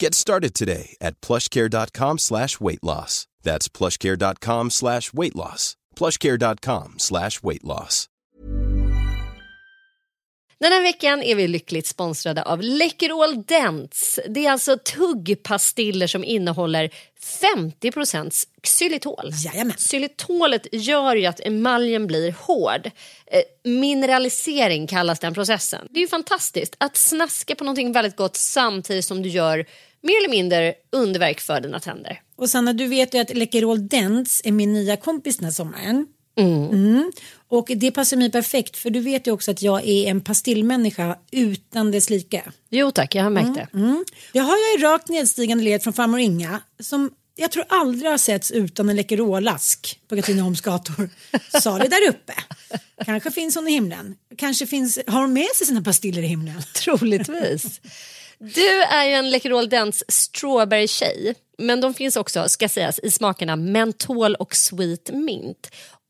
Get started today at plushcare.com slash weight loss. That's plushcare.com slash weight loss. plushcare.com slash weight loss. Den här veckan är vi lyckligt sponsrade av Läkerol Dents. Det är alltså tuggpastiller som innehåller 50 xylitol. Jajamän. Xylitolet gör ju att emaljen blir hård. Eh, mineralisering kallas den processen. Det är ju fantastiskt att snaska på någonting väldigt gott samtidigt som du gör mer eller mindre underverk för dina tänder. Och Sanna, du vet ju att Läkerol Dents är min nya kompis den här sommaren. Mm. Och det passar mig perfekt för du vet ju också att jag är en pastillmänniska utan dess like. Jo tack, jag har märkt det. Mm. Det har jag i rakt nedstigande led från farmor Inga som jag tror aldrig har setts utan en Läkerolask på Katrineholms gator. Sa det där uppe. Kanske finns hon i himlen. Kanske finns, har hon med sig sina pastiller i himlen. Troligtvis. Du är ju en Läkerol Dents strawberry-tjej. Men de finns också, ska sägas, i smakerna mentol och sweet mint.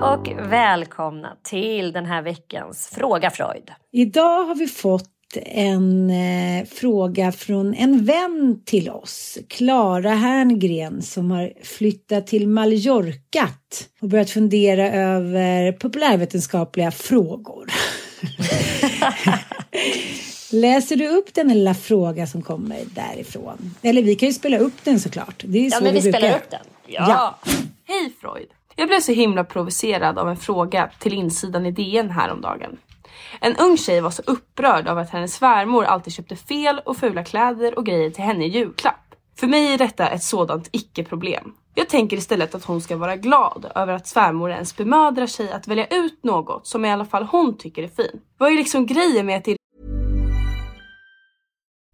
Hej och välkomna till den här veckans Fråga Freud. Idag har vi fått en eh, fråga från en vän till oss, Klara Herngren, som har flyttat till Mallorca och börjat fundera över populärvetenskapliga frågor. Läser du upp den lilla fråga som kommer därifrån? Eller vi kan ju spela upp den såklart. Det är Ja, så men vi brukar spelar upp den. Ja. Hej Freud! Jag blev så himla provocerad av en fråga till insidan i DN häromdagen. En ung tjej var så upprörd av att hennes svärmor alltid köpte fel och fula kläder och grejer till henne i julklapp. För mig är detta ett sådant icke-problem. Jag tänker istället att hon ska vara glad över att svärmor ens bemödrar sig att välja ut något som i alla fall hon tycker är fint. Vad är liksom grejen med att det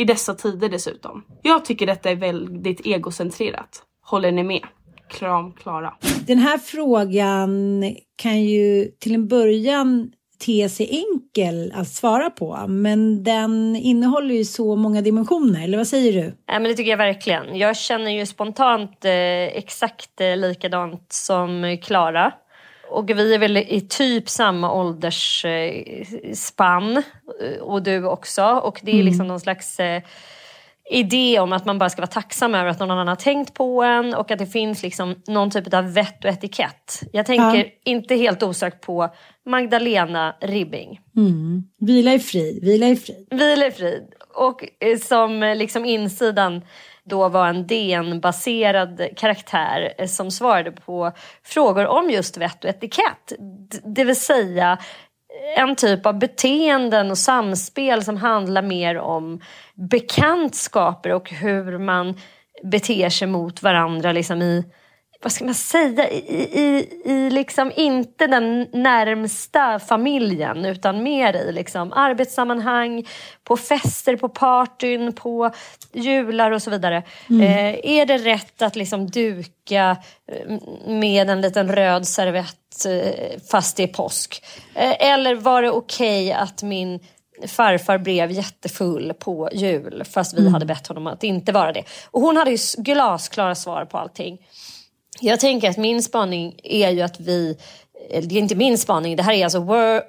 I dessa tider dessutom. Jag tycker detta är väldigt egocentrerat. Håller ni med? Kram Klara. Den här frågan kan ju till en början te sig enkel att svara på men den innehåller ju så många dimensioner, eller vad säger du? Ja, men det tycker jag verkligen. Jag känner ju spontant eh, exakt eh, likadant som Klara. Och vi är väl i typ samma åldersspann. Eh, och du också. Och det är liksom mm. någon slags eh, idé om att man bara ska vara tacksam över att någon annan har tänkt på en och att det finns liksom någon typ av vett och etikett. Jag tänker ja. inte helt osökt på Magdalena Ribbing. Mm. Vila i frid, vila i frid. Vila i frid. Och eh, som liksom insidan då var en DN-baserad karaktär eh, som svarade på frågor om just vett och etikett. Det vill säga eh, en typ av beteenden och samspel som handlar mer om bekantskaper och hur man beter sig mot varandra liksom i vad ska man säga, i, i, i liksom inte den närmsta familjen utan mer i liksom arbetssammanhang, på fester, på partyn, på jular och så vidare. Mm. Eh, är det rätt att liksom duka eh, med en liten röd servett eh, fast det är påsk? Eh, eller var det okej okay att min farfar blev jättefull på jul fast vi mm. hade bett honom att inte vara det. Och hon hade ju glasklara svar på allting. Jag tänker att min spaning är ju att vi, eh, det är inte min spaning, det här är alltså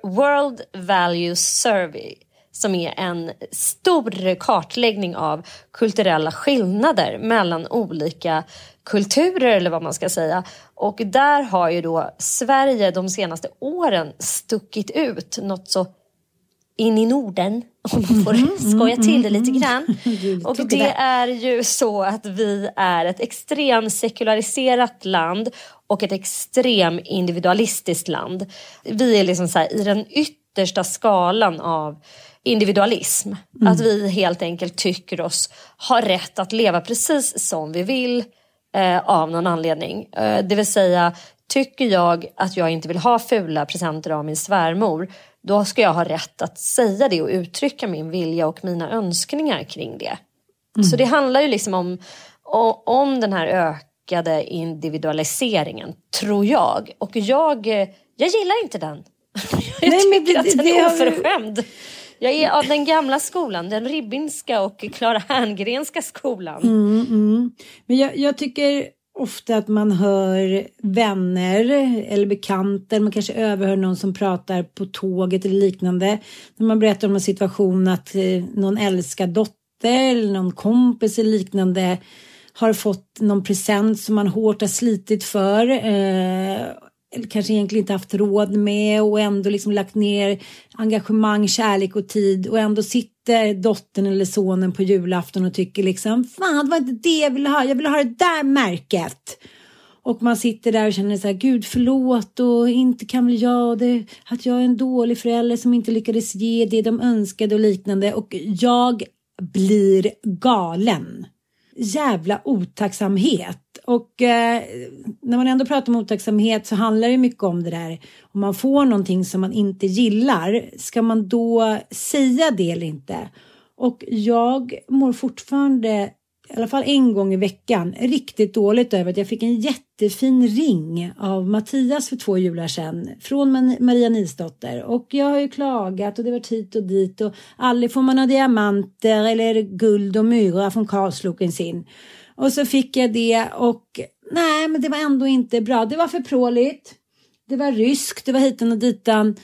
World Values Survey som är en stor kartläggning av kulturella skillnader mellan olika kulturer eller vad man ska säga. Och där har ju då Sverige de senaste åren stuckit ut något så in i Norden om man får mm, skoja till det lite grann. Och det är ju så att vi är ett extremt sekulariserat land och ett extremt individualistiskt land. Vi är liksom så här, i den yttersta skalan av individualism. Mm. Att vi helt enkelt tycker oss ha rätt att leva precis som vi vill eh, av någon anledning. Eh, det vill säga, tycker jag att jag inte vill ha fula presenter av min svärmor då ska jag ha rätt att säga det och uttrycka min vilja och mina önskningar kring det. Mm. Så det handlar ju liksom om, om den här ökade individualiseringen, tror jag. Och jag, jag gillar inte den. Jag Nej, tycker det, att den är oförskämd. Jag är av den gamla skolan, den ribbinska och Klara Herngrenska skolan. Mm, mm. Men jag, jag tycker ofta att man hör vänner eller bekanta, man kanske överhör någon som pratar på tåget eller liknande. När man berättar om en situation att eh, någon älskad dotter eller någon kompis eller liknande har fått någon present som man hårt har slitit för. Eh, eller kanske egentligen inte haft råd med och ändå liksom lagt ner engagemang, kärlek och tid och ändå sitter dottern eller sonen på julafton och tycker liksom fan det var inte det jag ville ha, jag ville ha det där märket. Och man sitter där och känner så här, gud förlåt och inte kan väl jag det, att jag är en dålig förälder som inte lyckades ge det de önskade och liknande och jag blir galen. Jävla otacksamhet. Och eh, när man ändå pratar om otacksamhet så handlar det mycket om det där. Om man får någonting som man inte gillar, ska man då säga det eller inte? Och jag mår fortfarande i alla fall en gång i veckan riktigt dåligt över att jag fick en jättefin ring av Mattias för två jular sedan från Maria Nilsdotter och jag har ju klagat och det var hit och dit och aldrig får man ha diamanter eller guld och myra från Karlsloken sin. Och så fick jag det och nej, men det var ändå inte bra. Det var för pråligt. Det var ryskt, det var hitan och ditan.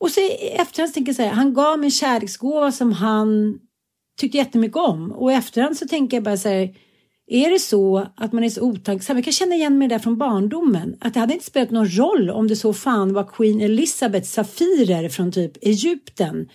Och så i efterhand tänker jag så här, han gav mig en kärleksgåva som han tyckte jättemycket om. Och i efterhand så tänker jag bara så här, är det så att man är så otacksam? Jag kan känna igen mig där från barndomen. Att det hade inte spelat någon roll om det så fan var Queen Elizabeths safirer från typ Egypten.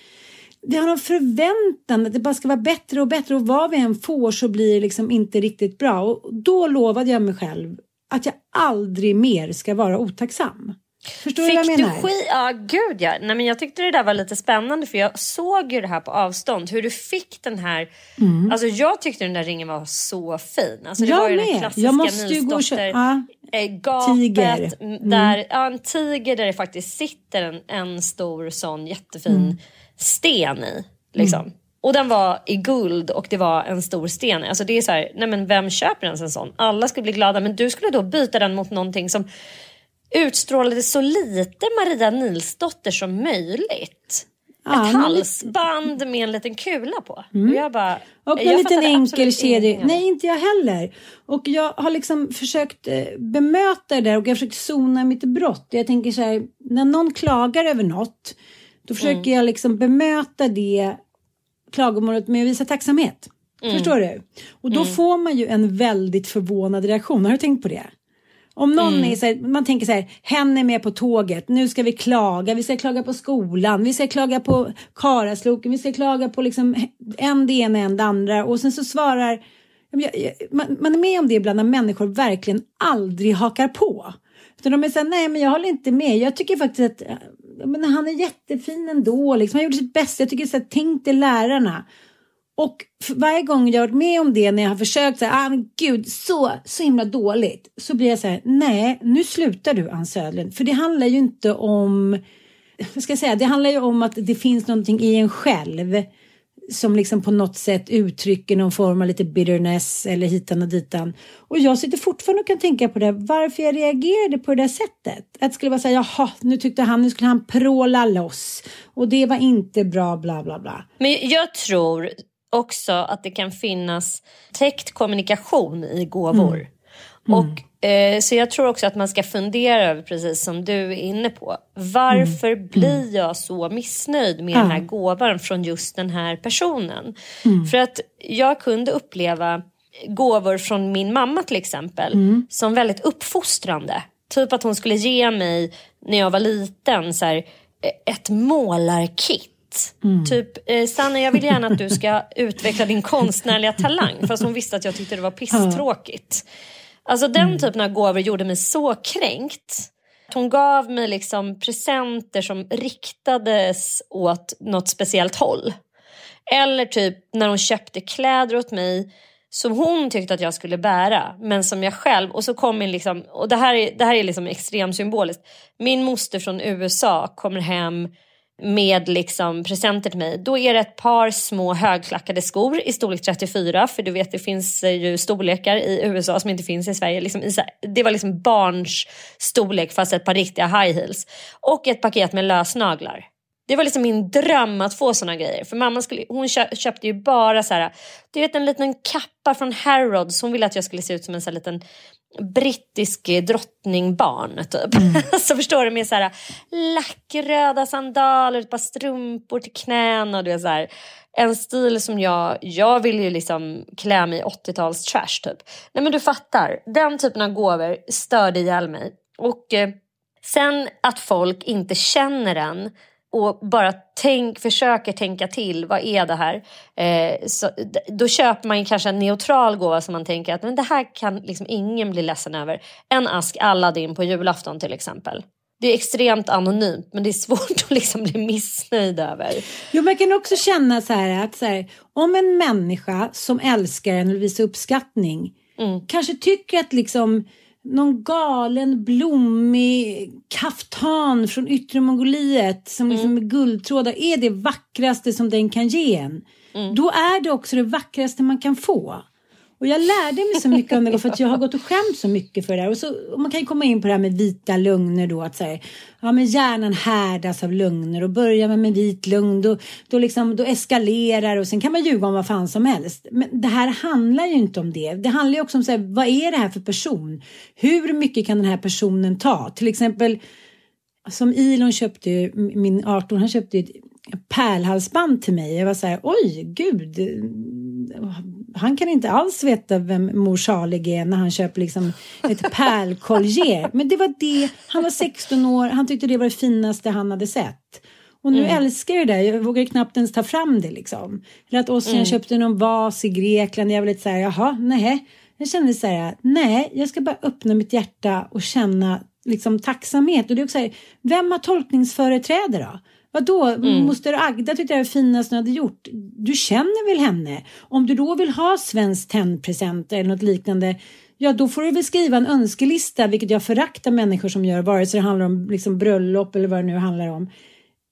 Vi har någon förväntan att det bara ska vara bättre och bättre och vad vi än får så blir det liksom inte riktigt bra. Och då lovade jag mig själv att jag aldrig mer ska vara otacksam. Förstår Fick du vad jag menar? du skit? Ja, gud ja. Nej, men jag tyckte det där var lite spännande för jag såg ju det här på avstånd. Hur du fick den här... Mm. Alltså jag tyckte den där ringen var så fin. Alltså, det Jag var ju med. den klassiska Jag måste ju gå och köpa- eh, gapet. Tiger. Mm. Där, ja, en tiger där det faktiskt sitter en, en stor sån jättefin Mm. sten i. Liksom. Och den var i guld och det var en stor sten. Alltså det är så här, nej men vem köper ens en sån? Alla skulle bli glada men du skulle då byta den mot någonting som utstrålade så lite Maria Nilsdotter som möjligt. Ja, Ett halsband med en liten kula på. Mm. Och jag bara, Och en liten enkel kedja. Nej, inte jag heller. Och jag har liksom försökt eh, bemöta det där och jag har försökt zona mitt brott. Jag tänker så här, när någon klagar över något, då försöker Mm. jag liksom bemöta det klagomålet med att visa tacksamhet. Mm. Förstår du? Och då Mm. får man ju en väldigt förvånad reaktion. Har du tänkt på det? Om någon Mm. är så här, man tänker så här, hen är med på tåget, nu ska vi klaga, vi ska klaga på skolan, vi ska klaga på Karasloken, vi ska klaga på liksom en det ena, en det andra och sen så svarar, man, man är med om det ibland när människor verkligen aldrig hakar på. Utan de är så här, nej men jag håller inte med, jag tycker faktiskt att men han är jättefin ändå, liksom. han gjorde sitt bästa, jag tycker så här, tänk dig lärarna. Och varje gång jag har varit med om det när jag har försökt säga, ah men gud så, så himla dåligt. Så blir jag så här, nej nu slutar du Ann Södlund. För det handlar ju inte om, vad ska jag säga, det handlar ju om att det finns någonting i en själv. Som liksom på något sätt uttrycker någon form av lite bitterness eller hitan och ditan. Och jag sitter fortfarande och kan tänka på det, varför jag reagerade på det där sättet. Att det skulle vara så här, jaha, nu tyckte han, nu skulle han pråla loss. Och det var inte bra, bla bla bla. Men jag tror också att det kan finnas täckt kommunikation i gåvor. Mm. Och, eh, så jag tror också att man ska fundera över, precis som du är inne på, varför blir jag så missnöjd med Mm. Den här gåvan från just den här personen? Mm. För att jag kunde uppleva gåvor från min mamma till exempel Mm. som väldigt uppfostrande. Typ att hon skulle ge mig när jag var liten så här, eh, ett målarkit. Mm. Typ, eh, Sanna jag vill gärna att du ska utveckla din konstnärliga talang. Fast hon visste att jag tyckte det var pisstråkigt. Alltså den Mm. typen av gåvor gjorde mig så kränkt. Hon gav mig liksom presenter som riktades åt något speciellt håll. Eller typ när hon köpte kläder åt mig som hon tyckte att jag skulle bära men som jag själv och så kom min liksom och det här är, det här är liksom extremt symboliskt. Min moster från USA kommer hem med liksom presenter till mig. Då är det ett par små högklackade skor i storlek 34 för du vet det finns eh, ju storlekar i USA som inte finns i Sverige. Liksom det var liksom barns storlek fast ett par riktiga high heels. Och ett paket med lösnaglar. Det var liksom min dröm att få såna grejer. För mamma skulle, hon köpte ju bara så här, du vet en liten kappa från Harrods. Hon ville att jag skulle se ut som en så här liten brittisk drottningbarn typ. så förstår du med så här lackröda sandaler, ett par strumpor till knäna och du vet så här. En stil som jag, jag vill ju liksom klä mig i 80-tals trash typ. Nej men du fattar, den typen av gåvor störde ihjäl mig. Och eh, Sen att folk inte känner en och bara tänk, försöker tänka till, vad är det här? Eh, så, då köper man kanske en neutral gåva som man tänker att men det här kan liksom ingen bli ledsen över. En ask Aladdin på julafton till exempel. Det är extremt anonymt men det är svårt att liksom bli missnöjd över. Jo, man kan också känna så här att så här, om en människa som älskar en och visar uppskattning mm. kanske tycker att liksom någon galen blommig kaftan från yttre Mongoliet som liksom mm. med guldtrådar är det vackraste som den kan ge en. Mm. Då är det också det vackraste man kan få. Och jag lärde mig så mycket om det för att jag har gått och skämt så mycket för det där. Och, så, och man kan ju komma in på det här med vita lögner då. Att säga, ja men hjärnan härdas av lögner och börjar man med vit lögn då, då, liksom, då eskalerar och sen kan man ljuga om vad fan som helst. Men det här handlar ju inte om det. Det handlar ju också om så här, vad är det här för person? Hur mycket kan den här personen ta? Till exempel som Ilon köpte, min 18, han köpte ett pärlhalsband till mig. Jag var så här, oj gud, han kan inte alls veta vem mor Salig är när han köper liksom ett pärlkollier. Men det var det, han var 16 år, han tyckte det var det finaste han hade sett. Och nu mm. älskar jag det, jag vågar knappt ens ta fram det liksom. Eller att Ossian mm. köpte någon vas i Grekland, jag var lite så här, jaha, nej. Jag kände så här, nej, jag ska bara öppna mitt hjärta och känna liksom tacksamhet. Och det är också här, vem har tolkningsföreträde då? Vadå, mm. moster Agda tyckte jag var finast hon hade gjort. Du känner väl henne? Om du då vill ha svensk tennpresent eller något liknande Ja, då får du väl skriva en önskelista, vilket jag föraktar människor som gör, vare sig det handlar om liksom bröllop eller vad det nu handlar om.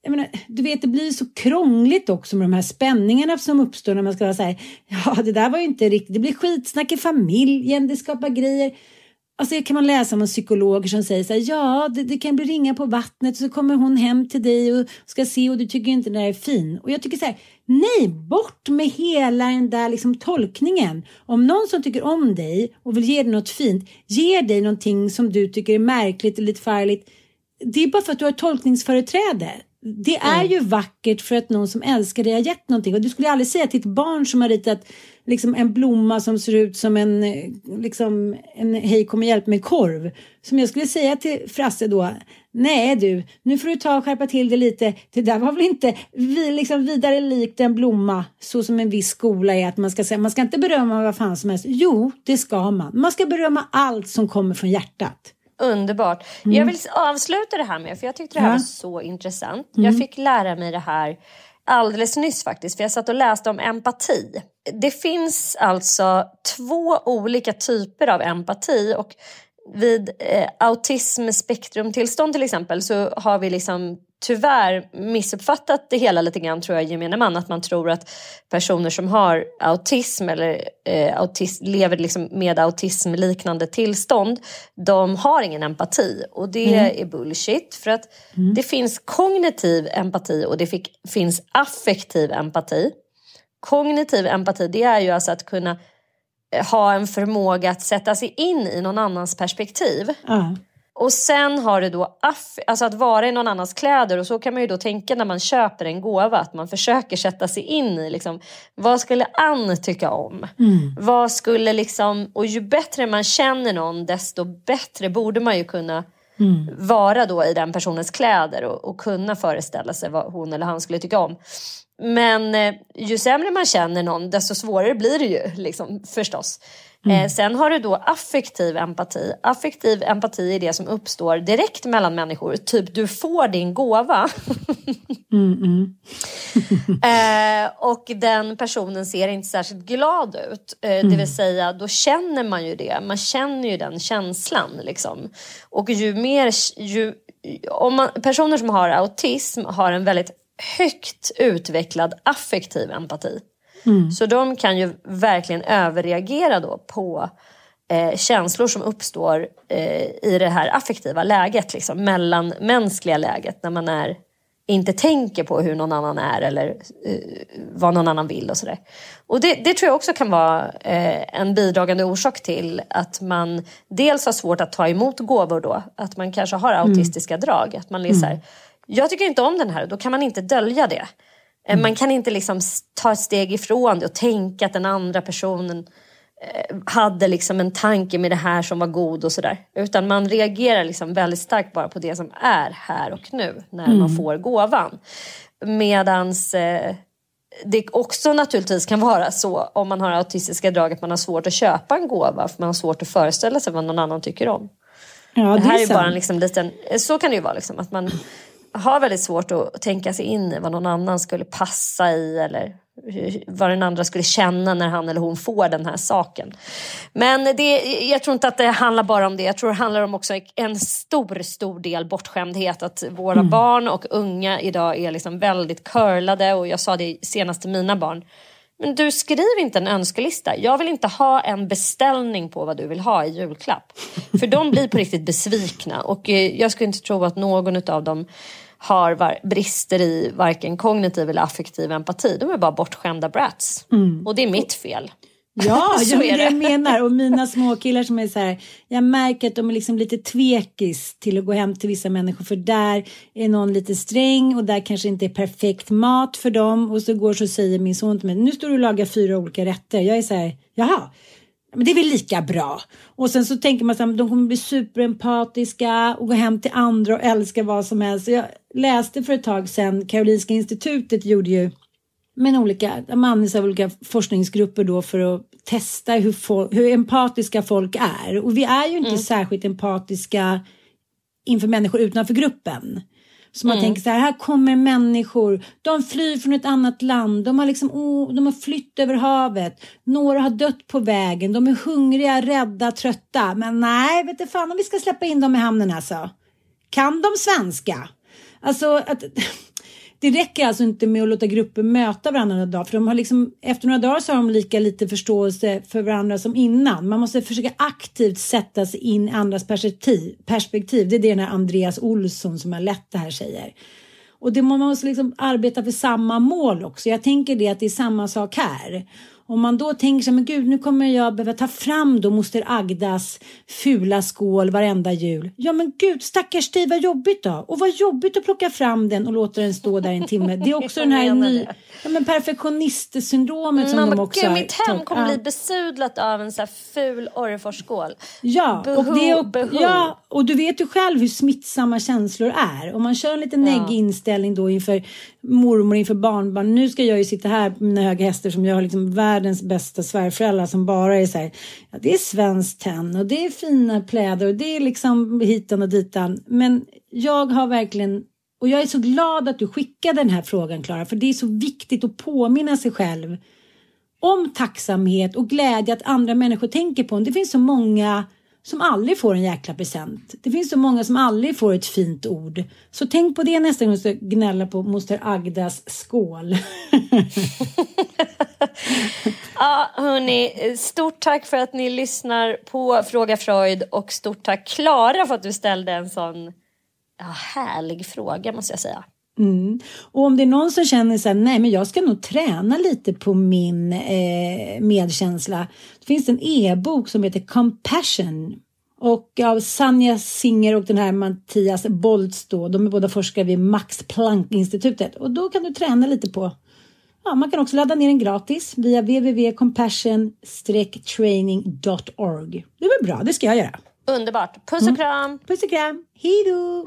Jag menar, du vet, det blir så krångligt också med de här spänningarna som uppstår när man ska säga ja, det där var ju inte riktigt, det blir skitsnack i familjen, det skapar grejer. Alltså kan man läsa om psykologer som säger så här, ja det, det, kan bli ringa på vattnet så kommer hon hem till dig och ska se och du tycker inte det där är fin. Och jag tycker så här, nej bort med hela den där liksom tolkningen. Om någon som tycker om dig och vill ge dig något fint ger dig någonting som du tycker är märkligt och lite farligt. Det är bara för att du har tolkningsföreträde. Det är mm. ju vackert för att någon som älskar dig har gett någonting och du skulle aldrig säga till ett barn som har ritat liksom en blomma som ser ut som en, liksom en hej kom och hjälp mig korv. Som jag skulle säga till Frasse då, nej du, nu får du ta och skärpa till det lite. Det där var väl inte vi, liksom vidare likt en blomma så som en viss skola är att man ska säga, man ska inte berömma vad fan som helst. Jo, det ska man. Man ska berömma allt som kommer från hjärtat. Underbart. Mm. Jag vill avsluta det här med, för jag tyckte det här ja. var så intressant. Mm. Jag fick lära mig det här alldeles nyss faktiskt, för jag satt och läste om empati. Det finns alltså två olika typer av empati och vid eh, autismspektrumtillstånd till exempel så har vi liksom tyvärr missuppfattat det hela lite grann tror jag gemene man. Att man tror att personer som har autism eller eh, autism, lever liksom med autismliknande tillstånd, de har ingen empati. Och det mm. är bullshit. För att mm. det finns kognitiv empati och det fick, finns affektiv empati. Kognitiv empati det är ju alltså att kunna eh, ha en förmåga att sätta sig in i någon annans perspektiv. Mm. Och sen har du då aff, alltså att vara i någon annans kläder och så kan man ju då tänka när man köper en gåva att man försöker sätta sig in i liksom, vad skulle Ann tycka om? Mm. Vad skulle liksom, och ju bättre man känner någon desto bättre borde man ju kunna mm. vara då i den personens kläder och, och, kunna föreställa sig vad hon eller han skulle tycka om. Men eh, ju sämre man känner någon desto svårare blir det ju liksom, förstås. Mm. Eh, sen har du då affektiv empati. Affektiv empati är det som uppstår direkt mellan människor. Typ du får din gåva. mm, mm. eh, och den personen ser inte särskilt glad ut. Eh, det vill mm. säga då känner man ju det. Man känner ju den känslan. Liksom. Och ju mer... Ju, om man, personer som har autism har en väldigt högt utvecklad affektiv empati. Mm. Så de kan ju verkligen överreagera då på eh, känslor som uppstår eh, i det här affektiva läget, liksom, mellanmänskliga läget när man är, inte tänker på hur någon annan är eller eh, vad någon annan vill och sådär. Och det, det, tror jag också kan vara eh, en bidragande orsak till att man dels har svårt att ta emot gåvor då, att man kanske har mm. autistiska mm. drag, att man är mm. Jag tycker inte om den här, då kan man inte dölja det. Eh, mm. Man kan inte liksom ta ett steg ifrån det och tänka att den andra personen eh, hade liksom en tanke med det här som var god och sådär. Utan man reagerar liksom väldigt starkt bara på det som är här och nu när Mm. man får gåvan. Medans eh, det också naturligtvis kan vara så om man har autistiska drag att man har svårt att köpa en gåva för man har svårt att föreställa sig vad någon annan tycker om. Ja, det här är, sant. bara en liksom liten, så kan det ju vara liksom, att man har väldigt svårt att tänka sig in i vad någon annan skulle passa i eller vad den andra skulle känna när han eller hon får den här saken. Men det, jag tror inte att det handlar bara om det. Jag tror det handlar om också en stor, stor del bortskämdhet. Att våra Mm. barn och unga idag är liksom väldigt curlade och jag sa det senast till mina barn. Men du skriv inte en önskelista. Jag vill inte ha en beställning på vad du vill ha i julklapp. För de blir på riktigt besvikna och eh, jag skulle inte tro att någon av dem har brister i varken kognitiv eller affektiv empati. De är bara bortskämda brats. Mm. Och det är mitt fel. Ja, Så jag, är det jag menar. Och mina småkillar som är så här, jag märker att de är liksom lite tvekis till att gå hem till vissa människor för där är någon lite sträng och där kanske inte är perfekt mat för dem och så går så säger min son till mig, nu står du och lagar fyra olika rätter. Jag är så här, jaha. Men det är väl lika bra. Och sen så tänker man så här, de kommer bli superempatiska och gå hem till andra och älska vad som helst. Jag läste för ett tag sedan, Karolinska institutet gjorde ju men olika, de använder av olika forskningsgrupper då för att testa hur, fol- hur empatiska folk är. Och vi är ju inte särskilt empatiska inför människor utanför gruppen. Så man Mm. tänker så här, här kommer människor, de flyr från ett annat land, de har liksom, oh, de har flytt över havet, några har dött på vägen, de är hungriga, rädda, trötta. Men nej, vet du fan om vi ska släppa in dem i hamnen alltså. Kan de svenska? Alltså att det räcker alltså inte med att låta grupper möta varandra några dagar för de har liksom, efter några dagar så har de lika lite förståelse för varandra som innan. Man måste försöka aktivt sätta sig in i andras perspektiv. perspektiv. Det är det den här Andreas Olsson som har lett det här säger. Och det, man måste liksom arbeta för samma mål också. Jag tänker det att det är samma sak här. Om man då tänker sig, men gud nu kommer jag behöva ta fram då moster Agdas fula skål varenda jul. Ja men gud stackars dig vad jobbigt då. Och vad jobbigt att plocka fram den och låta den stå där en timme. Det är också den här ny, ja, men perfektionistsyndromet som Man de bara, också gud, har mitt hem kommer Ja. bli besudlat av en så här ful Orreforsskål. Ja, Behov, och det, och, behov. ja, och du vet ju själv hur smittsamma känslor är. Om man kör en lite neggig inställning då inför mormor, inför barnbarn. Nu ska jag ju sitta här på mina höga hästar som jag har liksom världens bästa svärföräldrar som bara är så här. Ja, det är svenskt tenn och det är fina pläder och det är liksom hitan och ditan. Men jag har verkligen och jag är så glad att du skickade den här frågan Klara för det är så viktigt att påminna sig själv om tacksamhet och glädje att andra människor tänker på en. Det finns så många som aldrig får en jäkla present. Det finns så många som aldrig får ett fint ord. Så tänk på det nästa gång du ska gnälla på moster Agdas skål. Ja, hörni, stort tack för att ni lyssnar på Fråga Freud och stort tack Klara för att du ställde en sån ja, härlig fråga måste jag säga. Mm. Och om det är någon som känner så här, nej men jag ska nog träna lite på min eh, medkänsla. Det finns en e-bok som heter Compassion. Och av Sanja Singer och den här Mattias Boltz då. De är båda forskare vid Max Planck-institutet. Och då kan du träna lite på Ja, man kan också ladda ner den gratis via www.compassion-training.org. Det var bra, det ska jag göra. Underbart. Puss och kram! Puss och kram, hej då!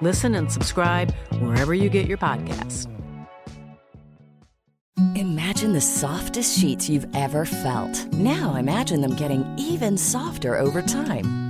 Listen and subscribe wherever you get your podcasts. Imagine the softest sheets you've ever felt. Now imagine them getting even softer over time.